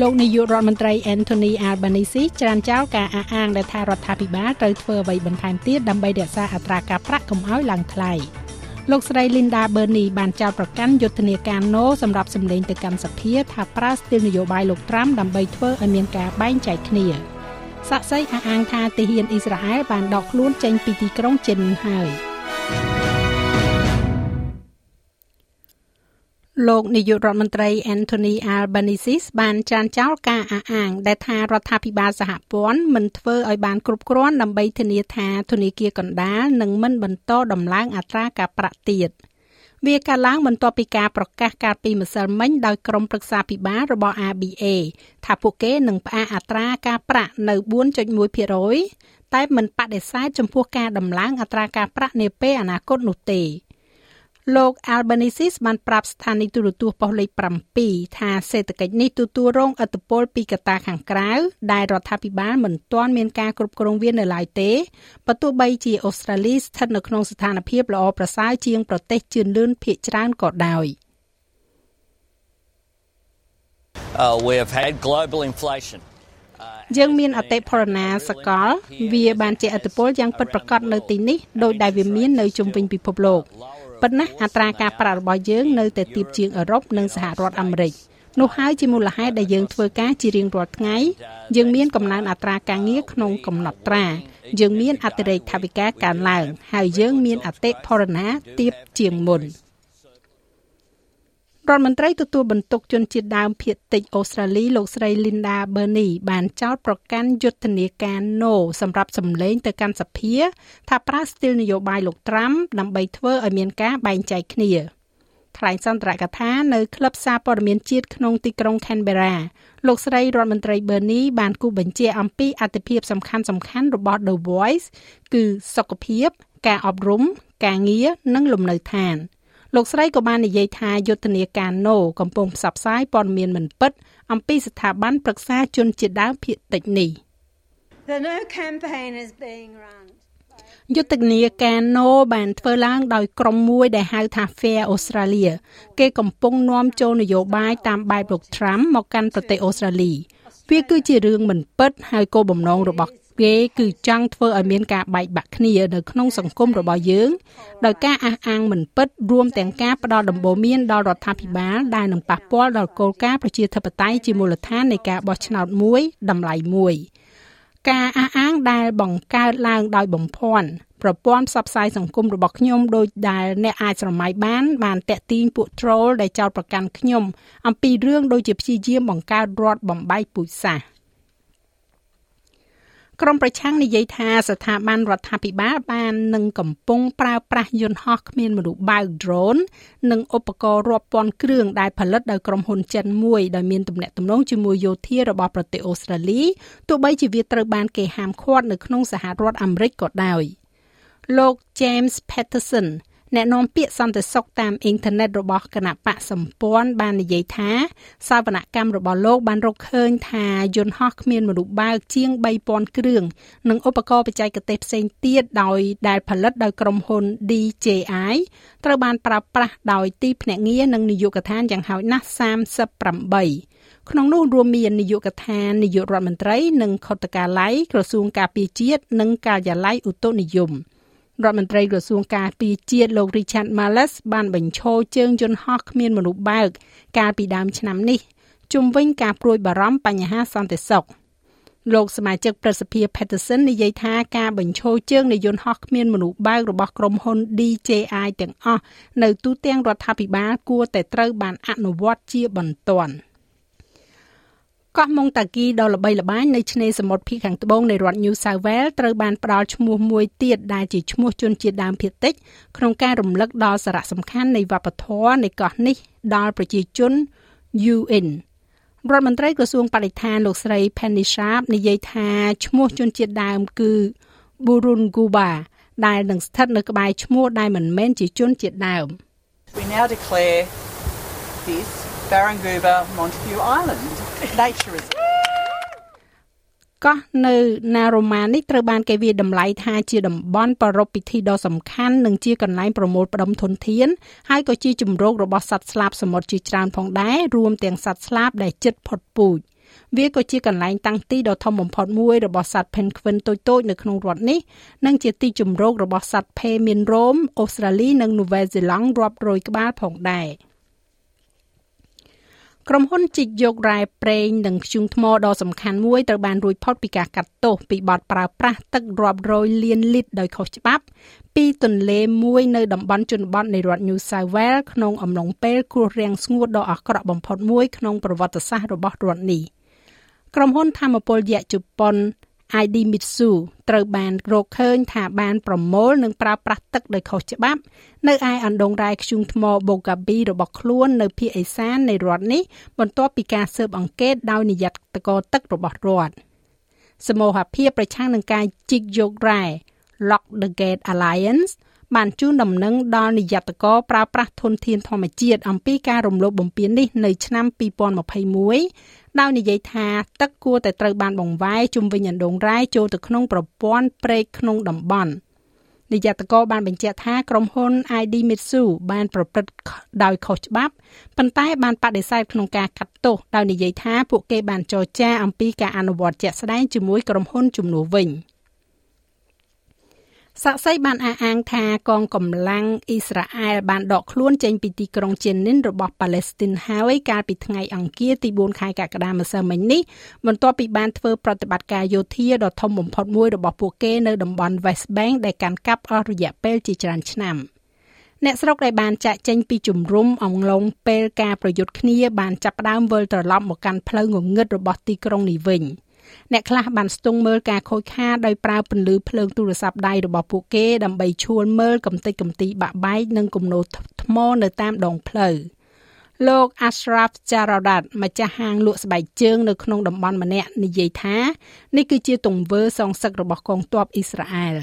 លោកនាយករដ្ឋមន្ត្រី Anthony Albanese ច្រានចោលការអះអាងដែលថារដ្ឋាភិបាលត្រូវធ្វើអ្វីបន្ថែមទៀតដើម្បីរក្សាអត្រាការប្រាក់កុំឲ្យឡើងថ្លៃលោកស្រី Linda Burney បានចោទប្រកាន់យុទ្ធនាការ No សម្រាប់សម្លេងទៅកាន់សភាថាប្រើស្ទីលនយោបាយលោកត្រាំដើម្បីធ្វើឲ្យមានការបែងចែកគ្នាសាក់សីអះអាងថាទាហានអ៊ីស្រាអែលបានដកខ្លួនចេញពីទីក្រុងចិនហើយ លោកនាយករដ្ឋមន្ត្រី Anthony Albanese បានចានចោលការអះអាង ដែលថារដ្ឋាភិបាលសហព័ន្ធមិនធ្វើឲ្យបានគ្រប់គ្រាន់ដើម្បីធានាថាធនាគារកណ្ដាលនឹងមិនបន្តដំឡើងអត្រាការប្រាក់ទៀតវាកាលឡើងបន្ទាប់ពីការប្រកាសកាលពីម្សិលមិញដោយក្រុមប្រឹក្សាពិបាលរបស់ ABA ថាពួកគេនឹងផ្អាកអត្រាការប្រាក់នៅ4.1%តែមិនបដិសេធចំពោះការដំឡើងអត្រាការប្រាក់នាពេលអនាគតនោះទេ លោក Albanese បានប្រាប់ស្ថានីយទូរទស្សន៍ប៉ុស្តិ៍លេខ7ថាសេដ្ឋកិច្ចនេះទទួលរងឥទ្ធិពលពីកត្តាខាងក្រៅដែលរដ្ឋាភិបាលមិនទាន់មានការគ្រប់គ្រងវានៅឡើយទេបើទោះបីជាអូស្ត្រាលីស្ថិតនៅក្នុងស្ថានភាពល្អប្រសើរជាងប្រទេសជឿនលឿនភាគច្រើនក៏ដោយ Uh, we have had global inflation. យើងមានអតិផរណាសកល វាបានជាឥទ្ធិពលយ៉ាងពិតប្រាកដនៅទីនេះដោយដែលវាមាននៅជុំវិញពិភពលោក ប៉ុន្តែអត្រាការប្រាក់របស់យើងនៅតែទាបជាងអឺរ៉ុបនិងសហរដ្ឋអាមេរិកនោះហើយជាមូលហេតុដែលយើងធ្វើការជារៀងរាល់ថ្ងៃយើងមានកំណើនអត្រាការងារក្នុងកំណត់ត្រាយើងមានអតិរេកថវិកាកើនឡើង ហើយយើងមានអតិផរណាទាបជាងមុន។ រដ្ឋមន្ត្រីទទួលបន្ទុកជនជាតិដើមភាគតិចអូស្ត្រាលីលោកស្រី Linda Burney បានចោទប្រកាន់យុទ្ធនាការ No សម្រាប់សម្លេងទៅកាន់សភា ថាប្រើស្ទីលនយោបាយលោកត្រាំដើម្បីធ្វើឲ្យមានការបែងចែកគ្នាថ្លែងសន្ទរកថានៅក្លឹបសារព័ត៌មានជាតិក្នុងទីក្រុង Canberra លោកស្រីរដ្ឋមន្ត្រី Bernie បានគូបញ្ជាអំពីអត្ថិភាពសំខាន់សំខាន់របស់ The Voice គឺសុខភាព ការអប់រំ ការងារនិងលំនៅឋាន។ លោកស្រីក៏បាននិយាយថាយុទ្ធនាការ No កំពុងផ្សព្វផ្សាយព័ត៌មានមិនពិតអំពីស្ថាប័នប្រឹក្សាជនជាតិដើមភាគតិចនេះ The No campaign is being run យុទ្ធនាការ No បានធ្វើឡើងដោយក្រុមមួយដែលហៅថា Fair Australia គេកំពុងនាំចូលនយោបាយតាមបែបលោក Trump មកកាន់ប្រទេសអូស្ត្រាលី វាគឺជារឿងមិនពិតហើយគោលបំណងរបស់គេគឺចង់ធ្វើឲ្យមានការបែកបាក់គ្នានៅក្នុងសង្គមរបស់យើងដោយការអះអាងមិនពិតរួមទាំងការផ្ដល់ដំបូន្មានដល់រដ្ឋាភិបាលដែលនឹងប៉ះពាល់ដល់គោលការណ៍ប្រជាធិបតេយ្យជាមូលដ្ឋាននៃការបោះឆ្នោតមួយតម្លៃមួយ ការអះអាងដែលបង្កើតឡើងដោយបំភាន់ប្រព័ន្ធផ្សព្វផ្សាយសង្គមរបស់ខ្ញុំដោយដែលអ្នកអាចស្រមៃបានបានតាក់ទាញពួក troll ដែលចោទប្រកាន់ខ្ញុំអំពីរឿងដូចជាព្យាយាមបង្កើតរដ្ឋបំបែកពូជសាសន៍ ក្រមប្រឆាំងនិយាយថាស្ថាប័នរដ្ឋាភិបាលបាននឹងកំពុងប្រើប្រាស់យន្តហោះគ្មានមនុស្សបើក drone និងឧបករណ៍រាប់ពាន់គ្រឿងដែលផលិតដោយក្រុមហ៊ុនចិនមួយដែលមានទំនាក់ទំនងជាមួយយោធារបស់ប្រទេសអូស្ត្រាលីទោះបីជាវាត្រូវបានគេហាមឃាត់នៅក្នុងសហរដ្ឋអាមេរិកក៏ដោយលោក James Patterson អ្នកនាំពាក្យសន្តិសុខតាមអ៊ីនធឺណិតរបស់គណៈបកសម្ព័ន្ធបាននិយាយថាសវនកម្មរបស់លោកបានរកឃើញថាយន្តហោះគ្មានមនុស្សបើកជាង3000គ្រឿងនិងឧបករណ៍បច្ចេកទេសផ្សេងទៀតដោយដែលផលិតដោយក្រុមហ៊ុន DJI ត្រូវបានប្រើប្រាស់ដោយទីភ្នាក់ងារនិងនាយកដ្ឋានយ៉ាងហោចណាស់38ក្នុងនោះរួមមាននាយកដ្ឋាននាយករដ្ឋមន្ត្រីនិងខុទ្ទកាល័យក្រសួងការពារជាតិនិងការិយាល័យឧតុនិយម។ រដ្ឋមន្ត្រីក្រសួងការពារជាតិលោក Richard Marles បានបញ្ឈរជើងយន្តហោះគ្មានមនុស្សបើក កាលពីដើមឆ្នាំនេះជុំវិញការព្រួយបារម្ភបញ្ហាសន្តិសុខលោកសមាជិកប្រសិទ្ធិ Peterson និយាយថាការបញ្ឈរជើងនៃយន្តហោះគ្មានមនុស្សបើករបស់ក្រុមហ៊ុន DJI ទាំងអស់នៅទូទាំងរដ្ឋាភិបាលគួរតែត្រូវបានអនុវត្តជាបន្ទាន់។ កោះម៉ុងតាគីដ៏ល្បីល្បាញនៅឆ្នេរសមុទ្រភាគខាងត្បូងនៃរដ្ឋ New South Wales ត្រូវបានផ្ដល់ឈ្មោះមួយទៀតដែលជាឈ្មោះជនជាតិដើមភាគតិចក្នុងការរំលឹកដល់សារៈសំខាន់នៃវប្បធម៌នៃកោះនេះដល់ប្រជាជន UN រដ្ឋមន្ត្រីក្រសួងបរិស្ថានលោកស្រី Penny Sharp និយាយថាឈ្មោះជនជាតិដើមគឺ Burunguba ដែលនឹងស្ថិតនៅក្បែរឈ្មោះដែលមិនមែនជាជនជាតិដើម We now declare this Baranguba Montague Island nature reserve. កោះនៅ Naroma នេះត្រូវបានគេវាយតម្លៃថាជាតំបន់ប្រារព្ធពិធីដ៏សំខាន់និងជាកន្លែងប្រមូលផ្ដុំធនធានហើយក៏ជាជំរករបស់សត្វស្លាបសមុទ្រជាច្រើនផងដែររួមទាំងសត្វស្លាបដែលជិតផុតពូជវាក៏ជាកន្លែងតាំងទីដ៏ធំបំផុតមួយរបស់សត្វ Penguin តូចៗនៅក្នុងរដ្ឋនេះនិងជាទីជម្រករបស់សត្វភេមានរោមអូស្ត្រាលីនិងនូវែលសេឡង់រាប់រយក្បាលផងដែរ។ ក្រុមហ៊ុនជីកយករ៉ែប្រេងនិងធ្យូងថ្មដ៏សំខាន់មួយត្រូវបានរួចផុតពីការកាត់ទោសពីបទប្រើប្រាស់ទឹករាប់រយលានលីត្រដោយខុសច្បាប់ ពីទន្លេមួយនៅតំបន់ជនបទនៃរដ្ឋ New South Wales ក្នុងអំឡុងពេលគ្រោះរាំងស្ងួតដ៏អាក្រក់បំផុតមួយក្នុងប្រវត្តិសាស្ត្ររបស់រដ្ឋនេះក្រុមហ៊ុនធម្មពលយៈជប៉ុន ID Mitsu ត្រូវបានរកឃើញថាបានប្រមូលនិងប្រើប្រាស់ទឹកដោយខុសច្បាប់ នៅឯអណ្ដូងរ៉ែធ្យូងថ្ម Bogabi របស់ខ្លួននៅភូមិឦសាននៃរដ្ឋនេះបន្ទាប់ពីការស៊ើបអង្កេតដោយនាយកតកទឹករបស់រដ្ឋសមូហភាពប្រឆាំងនឹងការជីកយករ៉ែ Lock the Gate Alliance បានជូនដំណឹងដល់នាយកតកប្រើប្រាស់ធនធានធម្មជាតិអំពីការរំលោភបំពាននេះនៅឆ្នាំ2021ដោយនិយាយថាទឹកគួរតែត្រូវបានបង្វែរជុំវិញអណ្ដូងរ៉ែចូលទៅក្នុងប្រព័ន្ធព្រែកក្នុងតំបន់នាយកតកបានបញ្ជាក់ថាក្រុមហ៊ុន ID Mitsu បានប្រព្រឹត្តដោយខុសច្បាប់ប៉ុន្តែបានបដិសេធក្នុងការកាត់ទោសដោយនិយាយថាពួកគេបានចរចាអំពីការអនុវត្តជាក់ស្ដែងជាមួយក្រុមហ៊ុនជំនួសវិញ។ សាក់សីបានអះអាងថាកងកម្លាំងអ៊ីស្រាអែលបានដកខ្លួនចេញពីទីក្រុងជេនីនរបស់ប៉ាឡេស្ទីនហើយកាលពីថ្ងៃអង្គារទី4ខែកក្កដាម្សិលមិញនេះបន្ទាប់ពីបានធ្វើប្រតិបត្តិការយោធាដ៏ធំបំផុតមួយរបស់ពួកគេនៅតំបន់ West Bank ដែលកាន់កាប់អស់រយៈពេលជាច្រើនឆ្នាំអ្នកស្រុកដែលបានចាក់ចេញពីជំរំអង្លងពេលការប្រយុទ្ធគ្នាបានចាប់ផ្ដើមវិលត្រឡប់មកកាន់ផ្លូវងងឹតរបស់ទីក្រុងនេះវិញ។ អ្នកខ្លះបានស្ទង់មើលការខូចខាតដោយប្រើពន្លឺភ្លើងទូរស័ព្ទដៃរបស់ពួកគេដើម្បីឈួលមើលកំទេចកំទីបាក់បែកនិងគំនរថ្មនៅតាមដងផ្លូវលោក Ashraf Jaradat ម្ចាស់ហាងលក់ស្បែកជើងនៅក្នុងតំបន់ម្នាក់និយាយថានេះគឺជាទង្វើសងសឹករបស់កងទ័ពអ៊ីស្រាអែល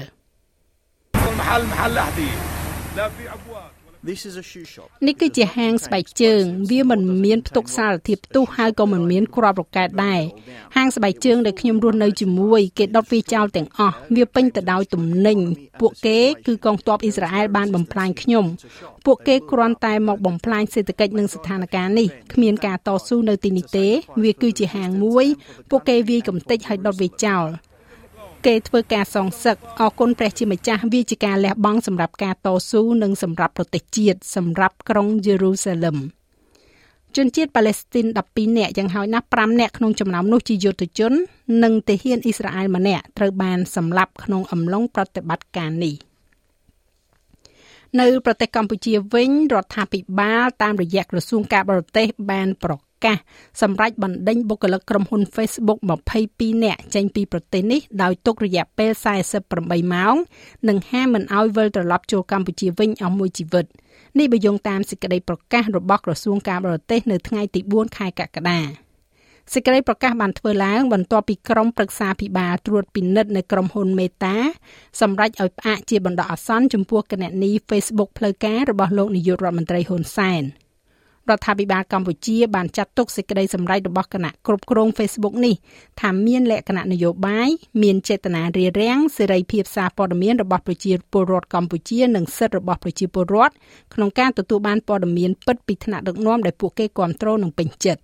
នេះគឺជាហាងស្បែកជើង វាមិនមានផ្ទុកសារធាតុផ្ទុះហើយក៏មិនមានគ្រាប់រ៉ុកែតដែរហាងស្បែកជើងដែលខ្ញុំរស់នៅជាមួយគេដុតវាចោលទាំងអស់វាពេញទៅដោយទំនិញពួកគេគឺកងទ័ពអ៊ីស្រាអែលបានបំផ្លាញខ្ញុំពួកគេគ្រាន់តែមកបំផ្លាញសេដ្ឋកិច្ចនិងស្ថានភាពនេះគ្មានការតស៊ូនៅទីនេះទេ វាគឺជាហាងមួយ ពួកគេវាយកំទេចហើយដុតវាចោល គេធ្វើការសងសឹកអរគុណព្រះជាម្ចាស់វាជាការលះបង់សម្រាប់ការតស៊ូនិងសម្រាប់ប្រទេសជាតិសម្រាប់ក្រុងយេរូសាឡឹមជនជាតិប៉ាឡេស្ទីន12នាក់យ៉ាងហោចណាស់5នាក់ក្នុងចំណោមនោះជាយុទ្ធជន និងទាហានអ៊ីស្រាអែលម្នាក់ត្រូវបានសម្លាប់ក្នុងអំឡុងប្រតិបត្តិការនេះនៅប្រទេសកម្ពុជាវិញរដ្ឋាភិបាលតាមរយៈក្រសួងការបរទេសបានប្រ កាសសម្រាប់បណ្ដេញបុគ្គលិកក្រុមហ៊ុន Facebook 22នាក់ចេញពីប្រទេសនេះដោយទុករយៈពេល48ម៉ោង និងហាមមិនឲ្យវិលត្រឡប់ចូលកម្ពុជាវិញអស់មួយជីវិតនេះបើយោងតាមសេចក្តីប្រកាសរបស់ក្រសួងការបរទេសនៅថ្ងៃទី4ខែកក្កដាសេចក្តីប្រកាសបានធ្វើឡើងបន្ទាប់ពីក្រុមប្រឹក្សាភិបាលត្រួតពិនិត្យនៅក្រុមហ៊ុនមេតាសម្រេចឲ្យផ្អាកជាបណ្ដោះអាសន្នចំពោះគណនី Facebook ផ្លូវការរបស់លោកនាយករដ្ឋមន្ត្រីហ៊ុនសែន។ រដ្ឋាភិបាលកម្ពុជាបានចាត់ទុកសេចក្តីសម្រេចរបស់គណៈគ្រប់គ្រង Facebook នេះថាមានលក្ខណៈនយោបាយមានចេតនារារាំងសេរីភាពសារព័ត៌មានរបស់ប្រជាពលរដ្ឋកម្ពុជានិងសិទ្ធិរបស់ប្រជាពលរដ្ឋក្នុងការទទួលបានព័ត៌មានពិតពីថ្នាក់ដឹកនាំដែលពួកគេគ្រប់គ្រងនិងពេញចិត្ត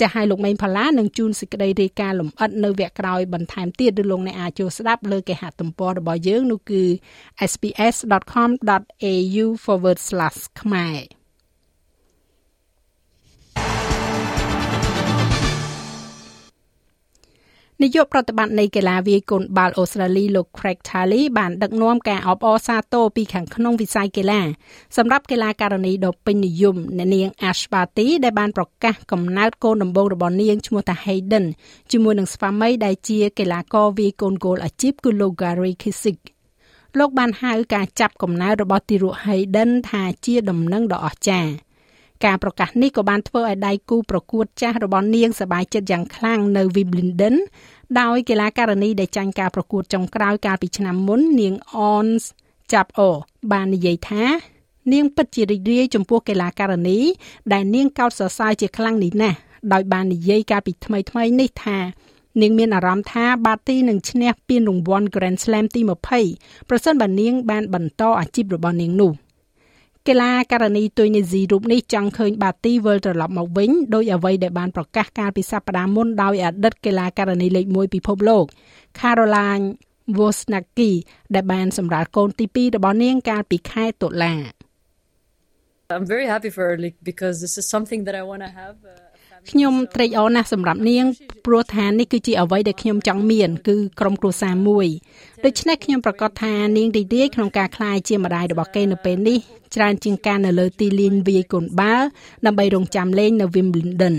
ចាស់ឲ្យលោកមេងផល្លានឹងជូនសេចក្តីរាយការណ៍លម្អិតនៅវគ្គក្រោយបន្ថែមទៀតឬលោកអ្នកអាចចូលស្ដាប់លើគេហទំព័ររបស់យើងនោះគឺ sps.com.au/ ខ្មែរ នាយកប្រតិបត្តិនៃកីឡាវាយកូនបាល់អូស្ត្រាលីលោក Craig Tiley បានដឹកនាំការអបអរសាទរពីខាងក្នុងវិស័យកីឡាសម្រាប់កីឡាករនីដ៏ពេញនិយមអ្នកនាង Ash Barty ដែលបានប្រកាសកំណើតកូនដំបូងរបស់នាងឈ្មោះថា Hayden ជាមួយនឹងស្វាមីដែលជាកីឡាករវាយកូនគោលអាជីពគឺលោក Gary Kissick លោកបានហៅការចាប់កំណើតរបស់ទារក Hayden ថាជាដំណឹងដ៏អស្ចារ្យ ការប្រកាសនេះក៏បានធ្វើឲ្យដៃគូប្រកួតចាស់របស់នាងសប្បាយចិត្តយ៉ាងខ្លាំងនៅ Wimbledon ដោយកីឡាការិនីដែលចាញ់ការប្រកួតចុងក្រោយកាលពីឆ្នាំមុននាង Ons Jabeur បាននិយាយថា នាងពិតជារីករាយចំពោះកីឡាការិនី ដែលនាងកោតសរសើរជាខ្លាំងនេះណាស់ដោយបាននិយាយកាលពីថ្មីៗនេះថានាងមានអារម្មណ៍ថាបាទីនឹងឈ្នះពានរង្វាន់ Grand Slam ទី20ប្រសិនបើនាងបានបន្តអាជីពរបស់នាងនោះ កីឡាករនីទុយនេស៊ីរូបនេះចង់ឃើញបាទីវិលត្រឡប់មកវិញដោយអ្វីដែលបានប្រកាសកាលពីសប្តាហ៍មុនដោយអតីតកីឡាករនីលេខ1ពិភពលោក Caroline Wozniacki ដែលបានសម្រាលកូនទី2របស់នាងកាលពីខែតុលា I'm very happy for her like, because this is something that I want to have uh, ខ្ញុំត្រេកអរណាស់សម្រាប់នាងព្រោះថានេះគឺជាអ្វីដែលខ្ញុំចង់មាន គឺក្រុមគ្រួសារមួយដូច្នេះខ្ញុំប្រកាសថានាងរីករាយក្នុងការក្លាយជាម្ដាយរបស់គេនៅពេលនេះច្រើនជាងការនៅលើទីលានវាយកូនបាល់ដើម្បីរងចាំលេងនៅ Wimbledon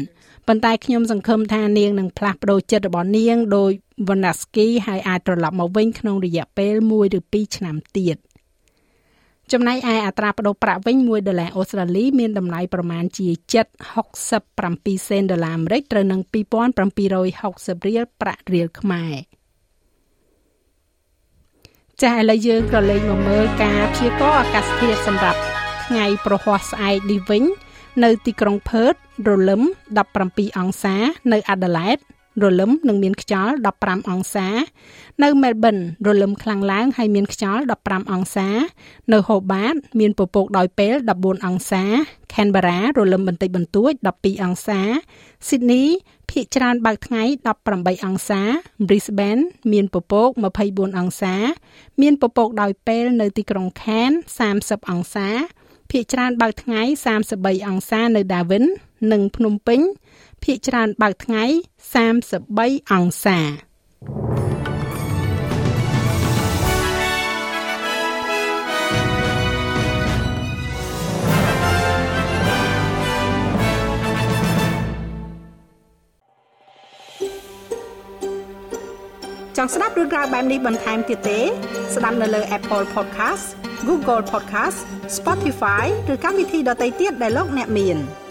ប៉ុន្តែខ្ញុំសង្ឃឹមថានាងនឹងផ្លាស់ប្ដូរចិត្តរបស់នាងដោយ Vanaski ហើយអាចត្រឡប់មកវិញក្នុងរយៈពេល1ឬ2ឆ្នាំទៀត ចំណែកឯអត្រាប្តូរប្រាក់វិញ1ដុល្លារអូស្ត្រាលីមានតម្លៃប្រមាណជា7.67សេនដុល្លារអាមេរិកត្រូវនឹង2760រៀលប្រាក់រៀលខ្មែរចា៎ឥឡូវយើងក៏លេខមកមើលការព្យាករណ៍អាកាសធាតុសម្រាប់ថ្ងៃប្រហ័សស្អែកនេះវិញ នៅទីក្រុងផឺតរលឹម17អង្សា នៅអាដាលេដ រលឹមនិងមានខ្យល់15អង្សា នៅមែលប៊នរលឹមខ្លាំងឡើងហើយមានខ្យល់15អង្សា នៅហូបាត មានពពកដោយពេល14អង្សា Canberra រលឹមបន្តិចបន្តួច12អង្សា Sydney ភាគច្រើនបើកថ្ងៃ18អង្សា Brisbane មានពពក24អង្សា មានពពកដោយពេលនៅទីក្រុង Cairns 30អង្សាភាគច្រើនបើកថ្ងៃ33អង្សានៅ Darwin និងភ្នំពេញ ភាគច្រើនបើកថ្ងៃ33អង្សាចង់ស្ដាប់រឿងរ៉ាវបែបនេះបន្ថែមទៀតទេ ស្ដាប់នៅលើ Apple Podcast Google Podcast Spotify ឬកម្មវិធីដទៃទៀតដែលលោកអ្នកមាន។